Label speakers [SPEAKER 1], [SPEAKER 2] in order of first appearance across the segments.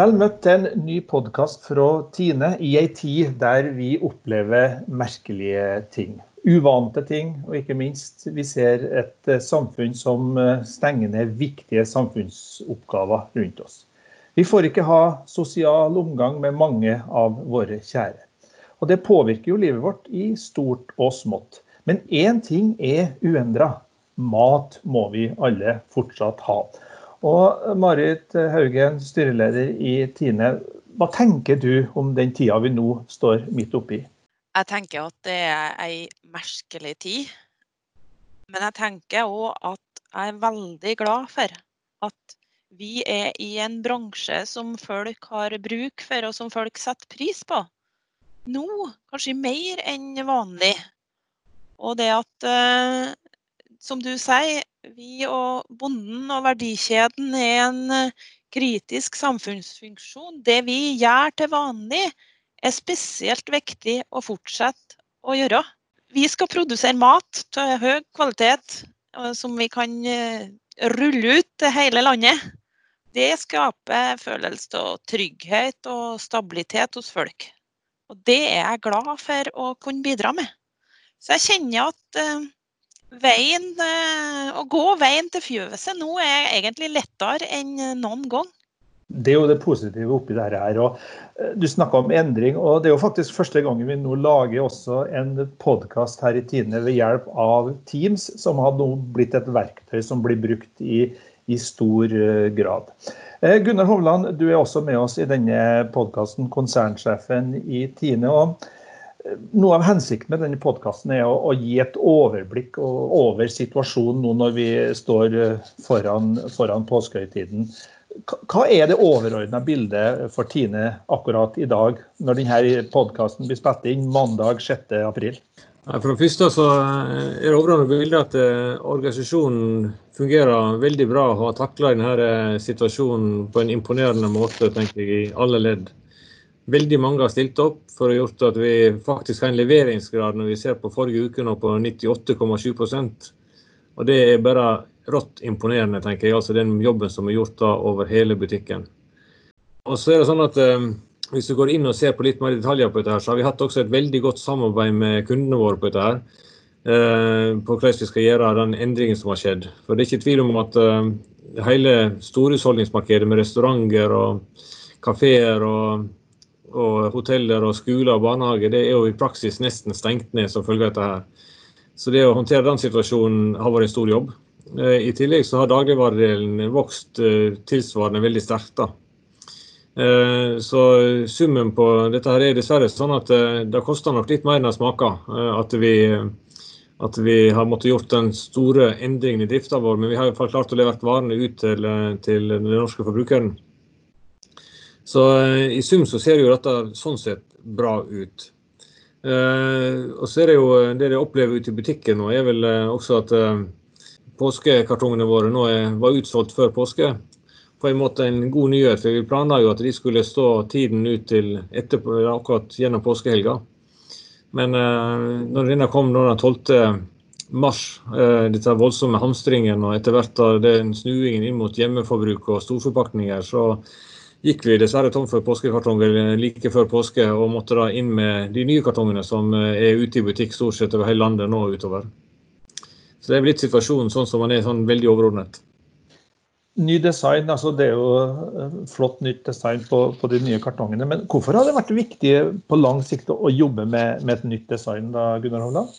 [SPEAKER 1] Vel møtt til en ny podkast fra Tine i ei tid der vi opplever merkelige ting. Uvante ting, og ikke minst vi ser et eh, samfunn som eh, stenger ned viktige samfunnsoppgaver rundt oss. Vi får ikke ha sosial omgang med mange av våre kjære. Og det påvirker jo livet vårt i stort og smått. Men én ting er uendra. Mat må vi alle fortsatt ha. Og Marit Haugen, styreleder i Tine. Hva tenker du om den tida vi nå står midt oppi?
[SPEAKER 2] Jeg tenker at det er ei merkelig tid. Men jeg tenker òg at jeg er veldig glad for at vi er i en bransje som folk har bruk for, og som folk setter pris på. Nå kanskje mer enn vanlig. Og det at, eh, som du sier, vi og bonden og verdikjeden er en eh, kritisk samfunnsfunksjon. Det vi gjør til vanlig, er spesielt viktig å fortsette å gjøre. Vi skal produsere mat til høy kvalitet som vi kan eh, rulle ut til hele landet. Det skaper følelse av trygghet og stabilitet hos folk. Og det er jeg glad for å kunne bidra med. Så jeg kjenner at eh, veien, eh, å gå veien til fjøset nå er egentlig lettere enn noen gang.
[SPEAKER 1] Det er jo det positive oppi dette her. og eh, Du snakka om endring. og Det er jo faktisk første gangen vi nå lager også en podkast her i Tine ved hjelp av Teams, som har nå blitt et verktøy som blir brukt i, i stor eh, grad. Gunnar Hovland, du er også med oss i denne podkasten, konsernsjefen i Tine. og noe av hensikten med denne podkasten er å, å, gi et overblikk over situasjonen nå når vi står eh, foran, foran påskehøytiden. Hva er det overordna bildet for Tine akkurat i dag, når denne podkasten blir spilt inn mandag 6.4?
[SPEAKER 3] For det første så er det overordna bildet at eh, organisasjonen fungerer veldig bra og har takla denne eh, situasjonen på en imponerende måte tenker jeg, i alle ledd. Veldig mange har stilt opp for å gjort at vi faktisk har en leveringsgrad når vi ser på forrige uke nå på 98,7% Og det er bare rått imponerende, tenker jeg. Altså den jobben som er gjort da over hele butikken. Og så er det sånn at eh, Hvis du går inn og ser på litt mer detaljer på dette, her, så har vi hatt også et veldig godt samarbeid med kundene våre på dette. her, eh, På hvordan vi skal gjøre den endringen som har skjedd. For Det er ikke tvil om at eh, hele storhusholdningsmarkedet med restauranter og kafeer og og hoteller og skoler og barnehager det er jo i praksis nesten stengt ned som følge av dette. her. Så det å håndtere den situasjonen har vært en stor jobb. Eh, I tillegg så har dagligvaredelen vokst eh, tilsvarende veldig sterkt. da. Eh, så summen på dette her er dessverre sånn at det koster nok litt mer enn det smaker. At vi, at vi har måttet gjort den store endringen i drifta vår, men vi har i hvert fall klart å levere varene ut til, til den norske forbrukeren. Så eh, i sum så ser jo dette sånn sett bra ut. Eh, og så er det jo eh, det de opplever ute i butikken nå, er vel også at påskekartongene våre nå er, var utsolgt før påske. På en måte en god nyhet, for vi planla jo at de skulle stå tiden ut til etterpå, akkurat gjennom påskehelga. Men når denne kom den 12. mars, dette voldsomme hamstringen og etter hvert den snuingen inn mot hjemmeforbruk og storforpakninger, så gikk vi dessverre tom for påskekartonger like før påske, og måtte da inn med de nye kartongene som eh, er ute i butikk stort sett over hele landet nå utover. Så det er blitt situasjonen sånn som man er sånn veldig overordnet.
[SPEAKER 1] Ny design, altså det er jo eh, flott nytt design på, på, de nye kartongene. Men hvorfor har det vært viktig på lang sikt å jobbe med, med et nytt design, da, Gunnar Hovland?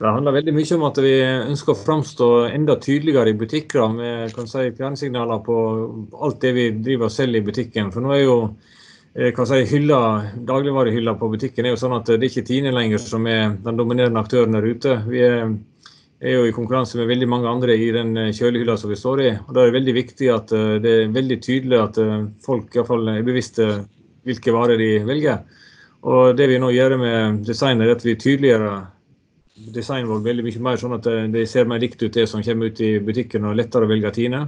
[SPEAKER 3] Det handler veldig mye om at vi ønsker å framstå enda tydeligere i butikker med kan si, fjernsignaler på alt det vi driver og selger i butikken. For nå er jo eh, kan si, hylla, dagligvarehylla på butikken er jo sånn at det er ikke Tine lenger som er den dominerende aktøren der ute. Vi er, er jo i konkurranse med veldig mange andre i den eh, kjølehylla som vi står i. og Da er det veldig viktig at eh, det er veldig tydelig at folk i er bevisste hvilke varer de velger. Og Det vi nå gjør med designet, er at vi tydeliggjør designen vår veldig mye mer sånn at det ser mer likt ut det som kommer ut i butikken og lettere å velge Tine.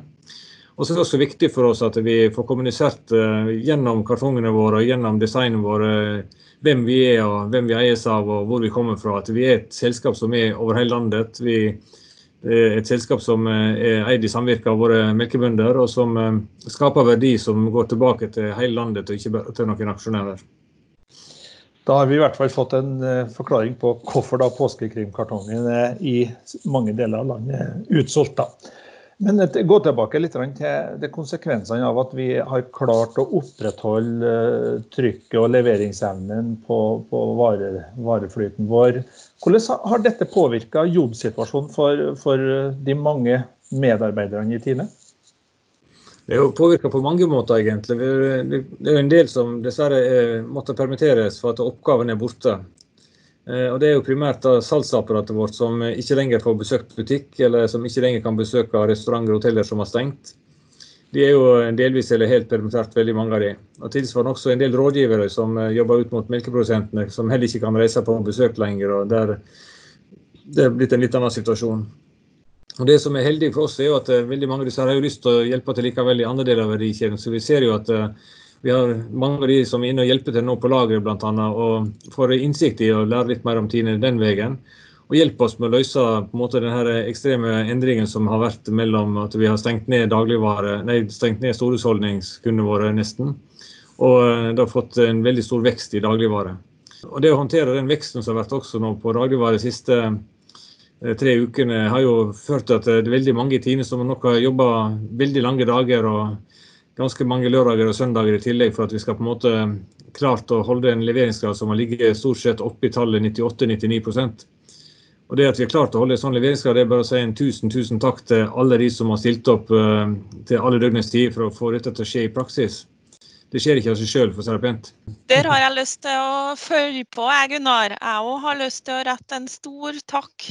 [SPEAKER 3] Og så er det også viktig for oss at vi får kommunisert uh, gjennom kartongene våre og gjennom designen vår hvem vi er og hvem vi eies av og hvor vi kommer fra. At vi er et selskap som er over hele landet. Vi, er et selskap som er eid i samvirke av våre melkebønder, og som skaper verdi som går tilbake til hele landet og ikke bare til noen aksjonærer.
[SPEAKER 1] Da har vi i hvert fall fått en forklaring på hvorfor da påskekrimkartongen er i mange deler av landet utsolgt. da. Men gå tilbake litt til konsekvensene av at vi har klart å opprettholde eh, trykket og leveringsevnen på, på vare, vareflyten vår. Hvordan har dette påvirka jobbsituasjonen for, for, de mange medarbeiderne i Tine?
[SPEAKER 3] Det er jo påvirka på mange måter, egentlig. Det er jo en del som dessverre måtte permitteres for at oppgaven er borte. Eh, og Det er jo primært salgsapparatet vårt som ikke lenger får besøkt butikk, eller som ikke lenger kan besøke restauranter og hoteller som har stengt. De er jo delvis eller helt permittert, veldig mange av de. Og Tilsvarende også en del rådgivere som eh, jobber ut mot melkeprodusentene, som heller ikke kan reise på besøk lenger. og der Det er blitt en litt annen situasjon. Og Det som er heldig for oss, er jo at eh, veldig mange av disse har jo lyst til å hjelpe til likevel i andre deler av verdikjeden. Så vi ser jo at vi har mange av de som er inne og hjelper til nå på lageret bl.a. Og får innsikt i å lære litt mer om Tine den veien. Og hjelper oss med å løse på en måte denne ekstreme endringen som har vært mellom at vi har stengt ned nei, stengt ned storhusholdningskundene våre nesten. Og eh, det har fått en veldig stor vekst i dagligvare. Og det å håndtere den veksten som har vært også nå på dagligvare de siste eh, tre ukene, har jo ført til at det er veldig mange i Tine som nok har jobba veldig lange dager. og ganske mange lørdager og søndager i tillegg for at vi skal på en måte klart å holde en leveringsgrad som har ligget stort sett oppe i tallet 98-99% og Det at vi har klart å holde en sånn leveringsgrad, det er bare å si en tusen tusen takk til alle de som har stilt opp til alle døgnets tid for å få dette til å skje i praksis. Det skjer ikke av seg sjøl, for å si det pent.
[SPEAKER 2] Der har jeg lyst til å følge på, jeg Gunnar. Jeg òg har lyst til å rette en stor takk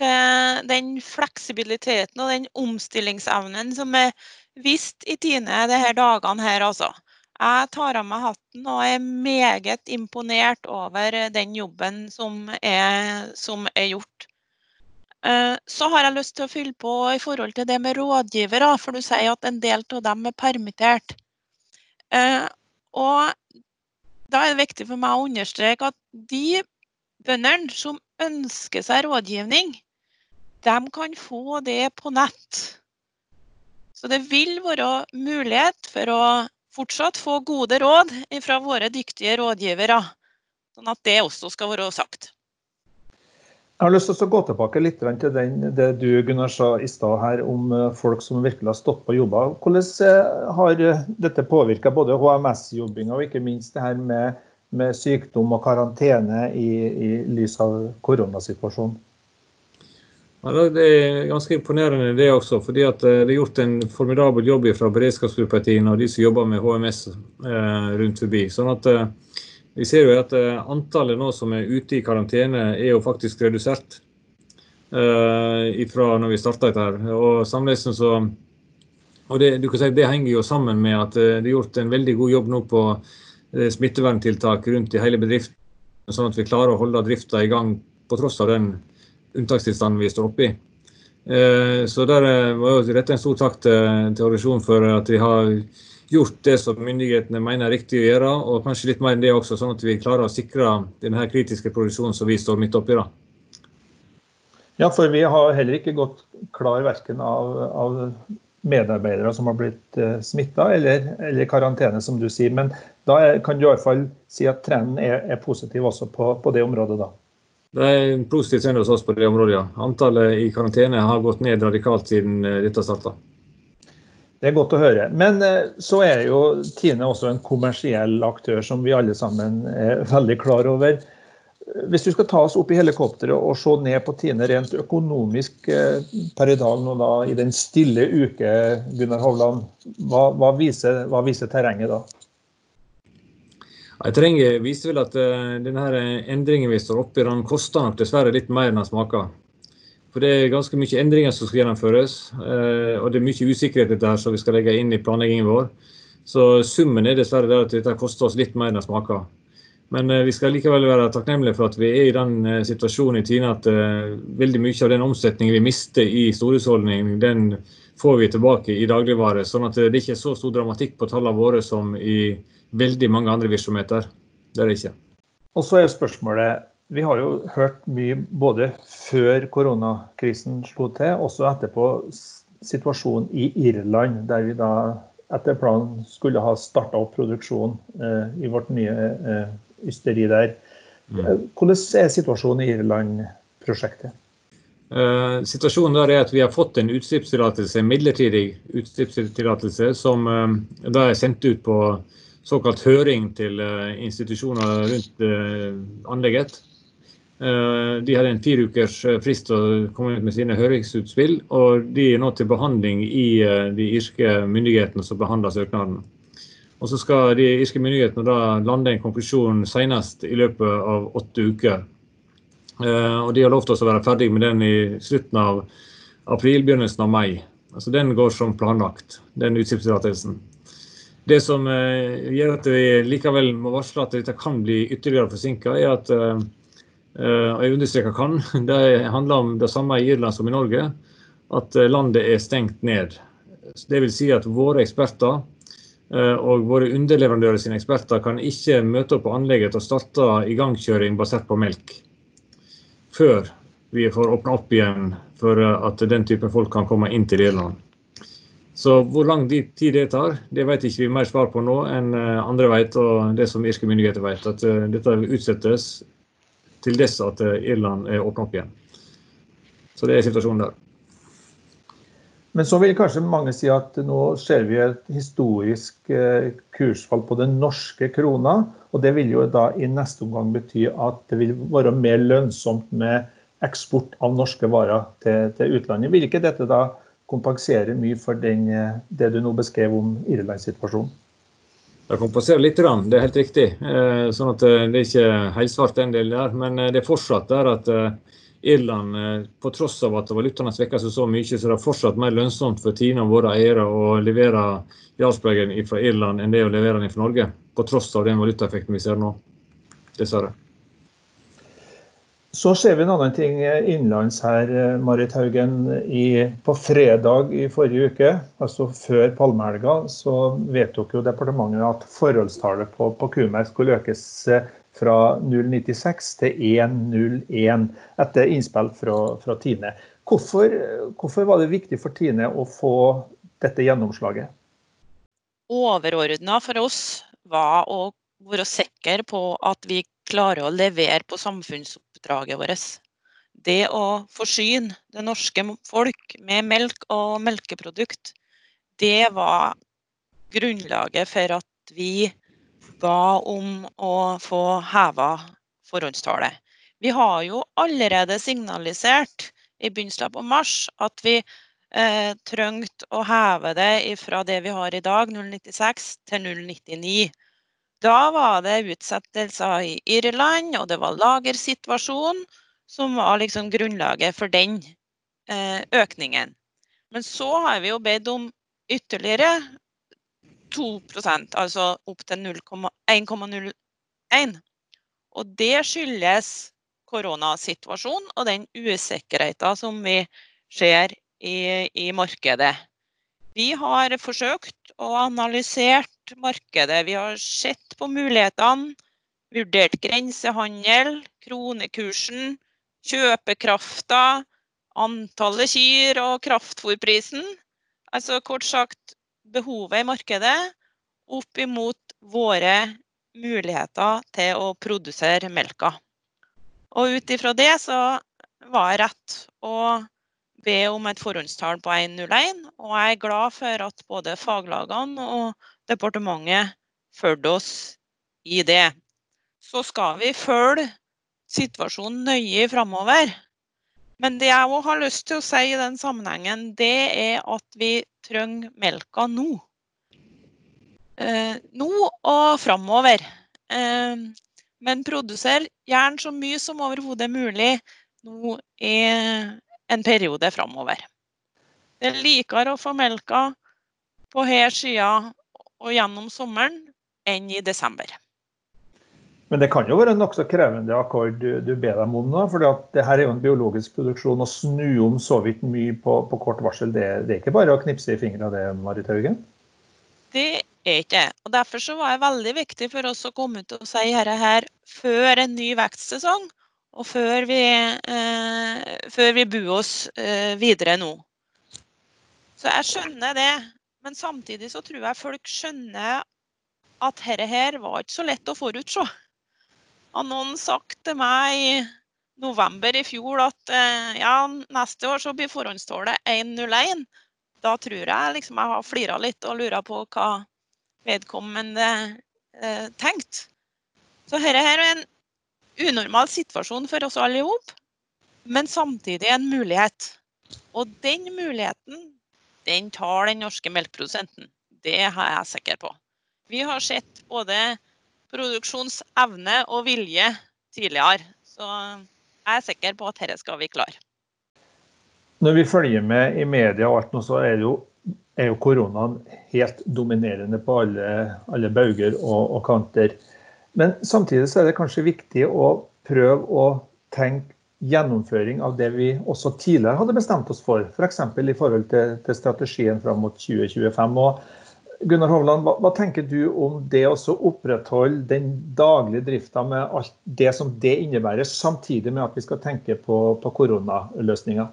[SPEAKER 2] til den fleksibiliteten og den omstillingsevnen som er visst i Tine disse dagene her, altså. Jeg tar av meg hatten og er meget imponert over den jobben som er, som er gjort. Eh, så har jeg lyst til å fylle på i forhold til det med rådgivere, for du sier at en del av dem er permittert. Eh, og da er det viktig for meg å understreke at de bøndene som ønsker seg rådgivning, de kan få det på nett. Så det vil være mulighet for å fortsatt få gode råd fra våre dyktige rådgivere. Sånn at det også skal være sagt.
[SPEAKER 1] Jeg har lyst til å gå tilbake litt til den, det du Gunnar, sa i stad her om eh, folk som virkelig har stått på jobber. Hvordan eh, har eh, dette påvirka både HMS-jobbinga og ikke minst det her med, med sykdom og karantene i, i lys av koronasituasjonen?
[SPEAKER 3] Ja, det er ganske imponerende det også. fordi at eh, Det er gjort en formidabel jobb fra beredskapsgruppa og de som jobber med HMS eh, rundt forbi. Sånn at eh, Vi ser jo at antallet nå som er ute i karantene, er jo faktisk redusert fra når vi starta dette. her. Og så og det, du kan si, det henger jo sammen med at det er gjort en veldig god jobb nå på smitteverntiltak rundt i hele bedriften, sånn at vi klarer å holde drifta i gang på tross av den unntakstilstanden vi står oppe i. Eh, så der eh, må jeg rette en stor takk til, til organisasjonen for at de har gjort det som myndighetene mener er riktig å gjøre, og kanskje litt mer enn det også, sånn at vi klarer å sikre denne kritiske produksjonen som vi står midt oppi. da.
[SPEAKER 1] Ja, for vi har heller ikke gått klar verken av, av medarbeidere som har blitt eh, smitta, eller, eller, karantene, som du sier. Men da kan du i hvert fall si at trenden er, er positiv også på, på det området, da.
[SPEAKER 3] Det er en positiv trend hos oss på det området, ja. Antallet i karantene har gått ned radikalt siden eh, dette starta.
[SPEAKER 1] Det er godt å høre. Men eh, så er jo Tine også en kommersiell aktør som vi alle sammen er veldig klar over. Hvis du skal ta oss opp i helikopteret og se ned på Tine rent økonomisk eh, per i dag nå da, i den stille uke, Gunnar Hovland, hva, hva, viser, hva viser terrenget da?
[SPEAKER 3] Terrenget viser vel at uh, denne endringen vi står oppe i, den koster nok dessverre litt mer enn den smaker. For det er ganske mye endringer som skal gjennomføres, uh, og det er mye usikkerhet dette her som vi skal legge inn i planleggingen vår. Så summen er dessverre der at dette koster oss litt mer enn det smaker. Men vi skal likevel være takknemlige for at vi er i den situasjonen i Tine at veldig mye av den omsetningen vi mister i storhusholdning, den får vi tilbake i dagligvare. Sånn at det ikke er så stor dramatikk på tallene våre som i veldig mange andre virksomheter. Det er det ikke.
[SPEAKER 1] Og så er spørsmålet vi har jo hørt mye både før koronakrisen slo til, også etterpå situasjonen i Irland, der vi da etter planen skulle ha starta opp produksjon eh, i vårt nye eh, ysteri der. Mm. Hvordan er situasjonen i Irland-prosjektet?
[SPEAKER 3] Uh, situasjonen der er at Vi har fått en utslippstillatelse, en midlertidig utslippstillatelse som uh, da er sendt ut på såkalt høring til uh, institusjoner rundt anlegget. De hadde en fire ukers frist å komme ut med sine høringsutspill, og de er nå til behandling i de irske myndighetene som behandler søknaden. Og Så skal de irske myndighetene da lande en konklusjon senest i løpet av åtte uker. Eh, og de har lovt oss å være ferdig med den i slutten av april, begynnelsen av mai. Altså Den går som planlagt, den utslippstillatelsen. Det som eh, gjør at vi likevel må varsle at dette kan bli ytterligere forsinka, er at eh, og jeg understreker kan, det handler om det samme i Irland som i Norge, at landet er stengt ned. Vil si at våre eksperter og våre underleverandører sine eksperter kan ikke møte opp på anlegget og starte igangkjøring basert på melk før vi får åpna opp igjen for at den type folk kan komme inn til Irland. Så hvor lang tid det tar, det vet ikke vi mer svar på nå enn eh, andre vet, og det som irske myndigheter vet. At dette dette utsettes til dess at eh, Irland er åpna opp igjen. Så det er situasjonen der.
[SPEAKER 1] Men så vil kanskje mange si at nå ser vi et historisk eh, kursfall på den norske krona. Og det vil jo da i neste omgang bety at det vil være mer lønnsomt med eksport av norske varer til, til utlandet. Vil ikke dette da kompensere mye for den, eh, det du nå beskrev om Irland-situasjonen?
[SPEAKER 3] Det kompenserer litt, det er helt riktig. Eh, sånn at det er ikke helsvart den delen der. Men det er fortsatt der at Irland, eh, på tross av at valutaene svekker seg så mye, så er det fortsatt mer lønnsomt for Tine og våre eiere å levere Jarlsbergen fra Irland enn det å levere den fra Norge. På tross av den valutaeffekten vi ser nå. Dessverre.
[SPEAKER 1] Så ser vi en annen ting innenlands her, eh, Marit Haugen. I, på fredag i forrige uke, altså før palmehelga, så vedtok jo departementet at forholdstallet på, på Kumer skulle økes eh, fra 0,96 til 1,01 etter innspill fra, fra Tine. Hvorfor, hvorfor, var det viktig for Tine å få dette gjennomslaget?
[SPEAKER 2] Overordna for oss var å være sikre på at vi klarer å levere på samfunnsoppdraget vårt. Det å forsyne det norske folk med melk og melkeprodukt, det var grunnlaget for at vi ba om å få heva forhåndstallet. Vi har jo allerede signalisert i begynnelsen av mars at vi eh, trengte å heve det fra det vi har i dag, 0,96 til 0,99. Da var det utsettelser i Irland, og det var lagersituasjon som var liksom grunnlaget for den eh, økningen. Men så har vi jo bedt om ytterligere 2 altså opp til 1,01. Og det skyldes koronasituasjonen og den usikkerheten som vi ser i, i markedet. Vi har forsøkt å analysere markedet. Vi har sett på mulighetene, vurdert grensehandel, kronekursen, kjøpekrafta, antallet kyr og kraftfôrprisen. Altså kort sagt behovet i markedet opp imot våre muligheter til å produsere melka. Og ut ifra det så var jeg rett å be om et forhåndstall på 1,01. Og jeg er glad for at både faglagene og departementet fulgte oss i det. Så skal vi følge situasjonen nøye framover. Men det jeg òg har lyst til å si i den sammenhengen, det er at vi trenger melka nå. Eh, nå og framover. Eh, men produser gjerne så mye som overhodet mulig nå i en periode framover. Det er likere å få melka på her sida og gjennom sommeren enn i desember.
[SPEAKER 1] Men det kan jo være en nokså krevende akkord du, ber dem om nå. For det her er jo en biologisk produksjon. Å snu om så vidt mye på, på kort varsel, det, det, er ikke bare å knipse i fingrene det, Marit Haugen?
[SPEAKER 2] Det er ikke og Derfor så var det veldig viktig for oss å komme ut og si dette her før en ny vekstsesong. og før vi, eh, før vi buer oss eh, videre nå. Så jeg skjønner det, men samtidig så tror jeg folk skjønner at dette her var ikke så lett å forutse. Har noen sagt til meg i november i fjor at eh, ja, neste år så blir forhåndstallet 1,01, da tror jeg liksom jeg har flira litt og lura på hva vedkommende eh, tenkte. Så dette er en unormal situasjon for oss alle sammen, men samtidig en mulighet. Og den muligheten, den tar den norske melkeprodusenten. Det er jeg sikker på. Vi har sett både produksjonsevne og vilje tidligere. Så jeg er sikker på at dette skal vi klare.
[SPEAKER 1] Når vi følger med i media, og alt nå, så er, jo, er jo koronaen helt dominerende på alle, alle bauger og, og kanter. Men samtidig så er det kanskje viktig å prøve å tenke gjennomføring av det vi også tidligere hadde bestemt oss for, f.eks. For i forhold til, til, strategien fram mot 2025. Og Gunnar Hovland, hva, hva, tenker du om det å opprettholde den daglige drifta med alt det som det innebærer, samtidig med at vi skal tenke på, på koronaløsninger?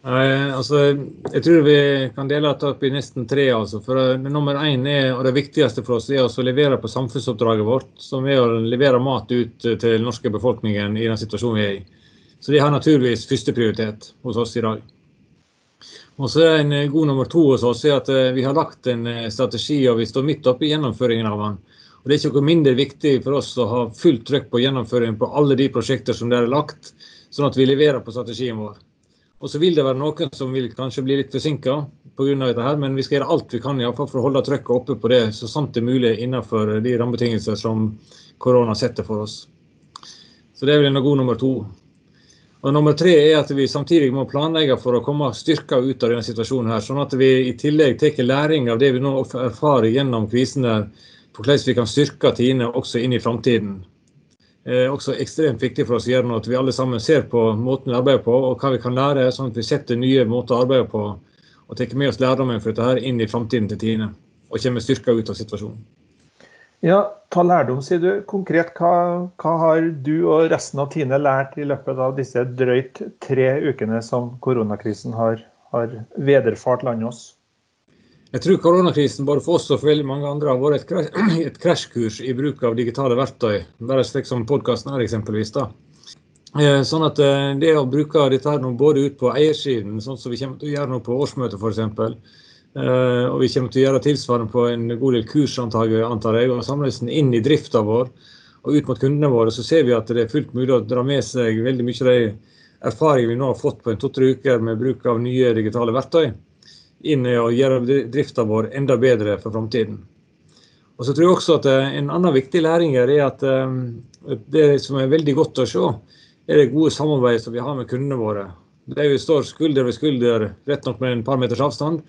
[SPEAKER 3] Nei, altså, jeg tror vi kan dele det opp i nesten tre. Altså. For uh, Nummer én er, og det viktigste for oss er å levere på samfunnsoppdraget vårt, som er å levere mat ut til den norske befolkningen i den situasjonen vi er i. Så det har naturligvis førsteprioritet hos oss i dag. Og så er En god nummer to hos oss er at uh, vi har lagt en uh, strategi og vi står midt oppe i gjennomføringen av den. Og Det er ikke noe mindre viktig for oss å ha fullt trøkk på gjennomføringen på alle de prosjekter som det er lagt, sånn at vi leverer på strategien vår. Og så vil det være noen som vil kanskje bli litt forsinka pga. dette, her, men vi skal gjøre alt vi kan i fall, for å holde trykket oppe på det så sant det er mulig innenfor de rammebetingelser som korona setter for oss. Så det er vel en god nummer to. Og Nummer tre er at vi samtidig må planlegge for å komme styrka ut av denne situasjonen. her, Sånn at vi i tillegg tar læring av det vi nå erfarer gjennom krisen, der, for hvordan vi kan styrke Tine også inn i framtiden eh, også ekstremt viktig for oss å gjøre noe at vi alle sammen ser på måten vi arbeider på, og hva vi kan lære, sånn at vi setter nye måter å arbeide på og tar med oss lærdommen for dette her inn i framtiden til Tine. Og kommer styrka ut av situasjonen.
[SPEAKER 1] Ja, ta lærdom, sier du. Konkret, hva, hva, har du og resten av Tine lært i løpet av disse drøyt tre ukene som koronakrisen har, har vederfart landet oss?
[SPEAKER 3] Jeg tror koronakrisen både for oss og for veldig mange andre har vært et krasjkurs i bruk av digitale verktøy. Bare slik som podkasten er, eksempelvis. da. Eh, sånn at eh, Det å bruke dette her både ut på eiersiden, sånn som vi kommer til å gjøre nå på årsmøtet f.eks., eh, og vi kommer til å gjøre tilsvarende på en god del kurs, antar jeg, og sammenlignet inn i drifta vår og ut mot kundene våre, så ser vi at det er fullt mulig å dra med seg veldig mye av de erfaringene vi nå har fått på en to-tre uker med bruk av nye digitale verktøy inn i å gjøre drifta vår enda bedre for framtiden. Og så tror jeg også at eh, En annen viktig læring er at eh, det som er veldig godt å se, er det gode samarbeidet som vi har med kundene våre. Der vi står skulder ved skulder, rett nok med en par meters avstand,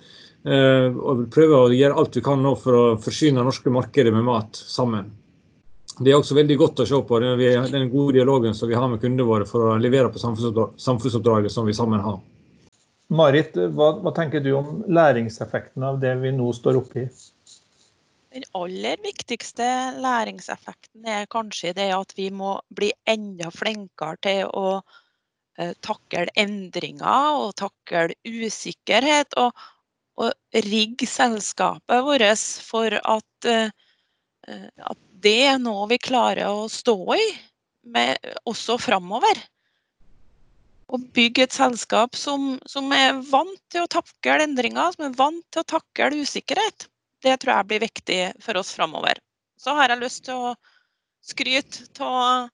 [SPEAKER 3] eh, og prøver å gjøre alt vi kan nå for å forsyne norske markeder med mat sammen. Det er også veldig godt å se på den gode dialogen som vi har med kundene våre for å levere på samfunnsoppdraget som vi sammen har.
[SPEAKER 1] Marit, hva, hva, tenker du om læringseffekten av det vi nå står oppe i?
[SPEAKER 2] Den aller viktigste læringseffekten er kanskje det at vi må bli enda flinkere til å uh, takle endringer og takle usikkerhet. Og, og rigge selskapet vårt for at, uh, at, det er noe vi klarer å stå i med, også framover å bygge et selskap som, som, er vant til å takle endringer, som er vant til å takle usikkerhet. Det tror jeg blir viktig for oss framover. Så har jeg lyst til å skryte av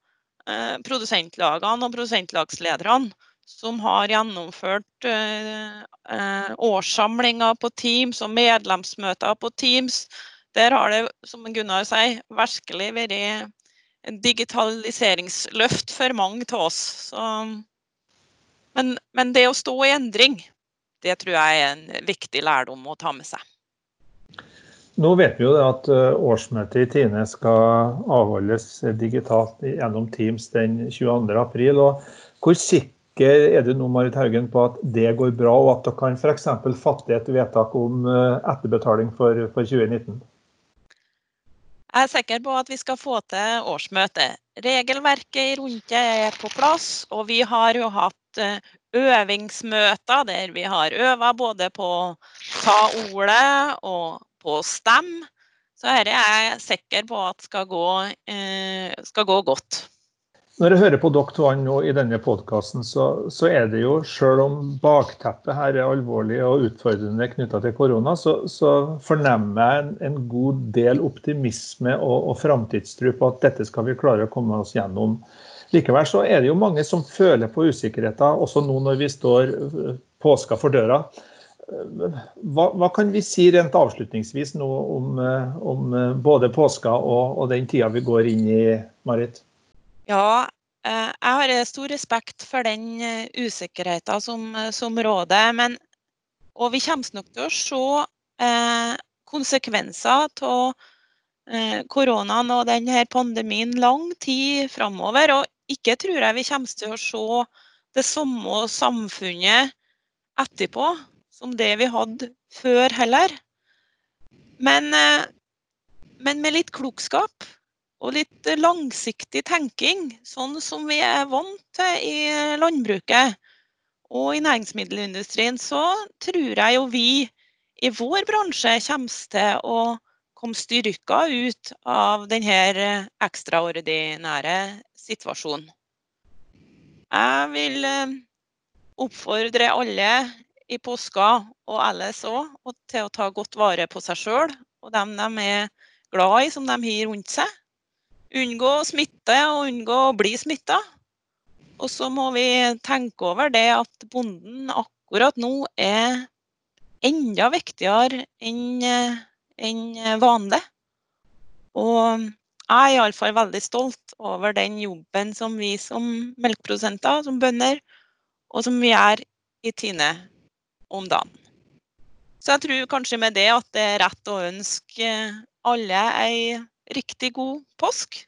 [SPEAKER 2] eh, produsentlagene og produsentlagslederne som har gjennomført eh, eh, årssamlinger på Teams og medlemsmøter på Teams. Der har det, som Gunnar sier, virkelig vært en digitaliseringsløft for mange av oss. Så men, men, det å stå i endring, det tror jeg er en viktig lærdom å ta med seg.
[SPEAKER 1] Nå vet vi jo at eh, årsmøtet i Tine skal avholdes digitalt gjennom Teams den 22.4. Hvor sikker er du nå Marit Haugen, på at det går bra, og at dere kan f.eks. fatte et vedtak om eh, etterbetaling for, for 2019?
[SPEAKER 2] Jeg er sikker på at vi skal få til årsmøtet regelverket rundt det er på plass. Og vi har jo hatt eh, øvingsmøter der vi har øva både på å ta ordet og på å stemme. Så dette er jeg sikker på at skal gå, eh, skal gå godt.
[SPEAKER 1] Når jeg hører på dere to nå i denne podkasten, så, så, er det jo, selv om bakteppet her er alvorlig og utfordrende knytta til korona, så, så, fornemmer jeg en, en, god del optimisme og, og framtidstro på at dette skal vi klare å komme oss gjennom. Likevel så er det jo mange som føler på usikkerheter, også nå når vi står øh, påska for døra. Hva, hva, kan vi si rent avslutningsvis nå om, øh, om øh, både påska og, og den tida vi går inn i, Marit?
[SPEAKER 2] Ja, eh, jeg har eh, stor respekt for den eh, usikkerheten som, som råder. Men, og vi kommer nok til å se konsekvenser av koronaen og denne pandemien lang tid framover. Og ikke tror jeg vi kommer til å se det samme samfunnet etterpå som det vi hadde før heller. Men, men med litt klokskap og litt langsiktig tenking, sånn som vi er vant til i landbruket og i næringsmiddelindustrien, så tror jeg jo vi i vår bransje kommer til å komme styrka ut av denne ekstraordinære situasjonen. Jeg vil eh, oppfordre alle i påska, og ellers òg, til å ta godt vare på seg sjøl og dem de er glad i, som de har rundt seg unngå smitte og unngå å bli smitta. Og så må vi tenke over det at bonden akkurat nå er enda viktigere enn en vanlig. Og jeg er iallfall veldig stolt over den jobben som vi som melkeprodusenter, som bønder, og som vi gjør i Tine om dagen. Så jeg tror kanskje med det at det er rett å ønske alle ei riktig god påsk.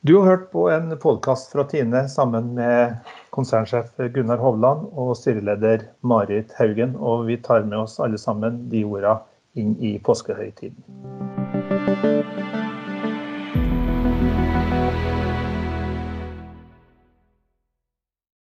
[SPEAKER 1] Du har hørt på en podkast fra Tine sammen med konsernsjef Gunnar Hovland og styreleder Marit Haugen. Og vi tar med oss alle sammen de orda inn i påskehøytiden.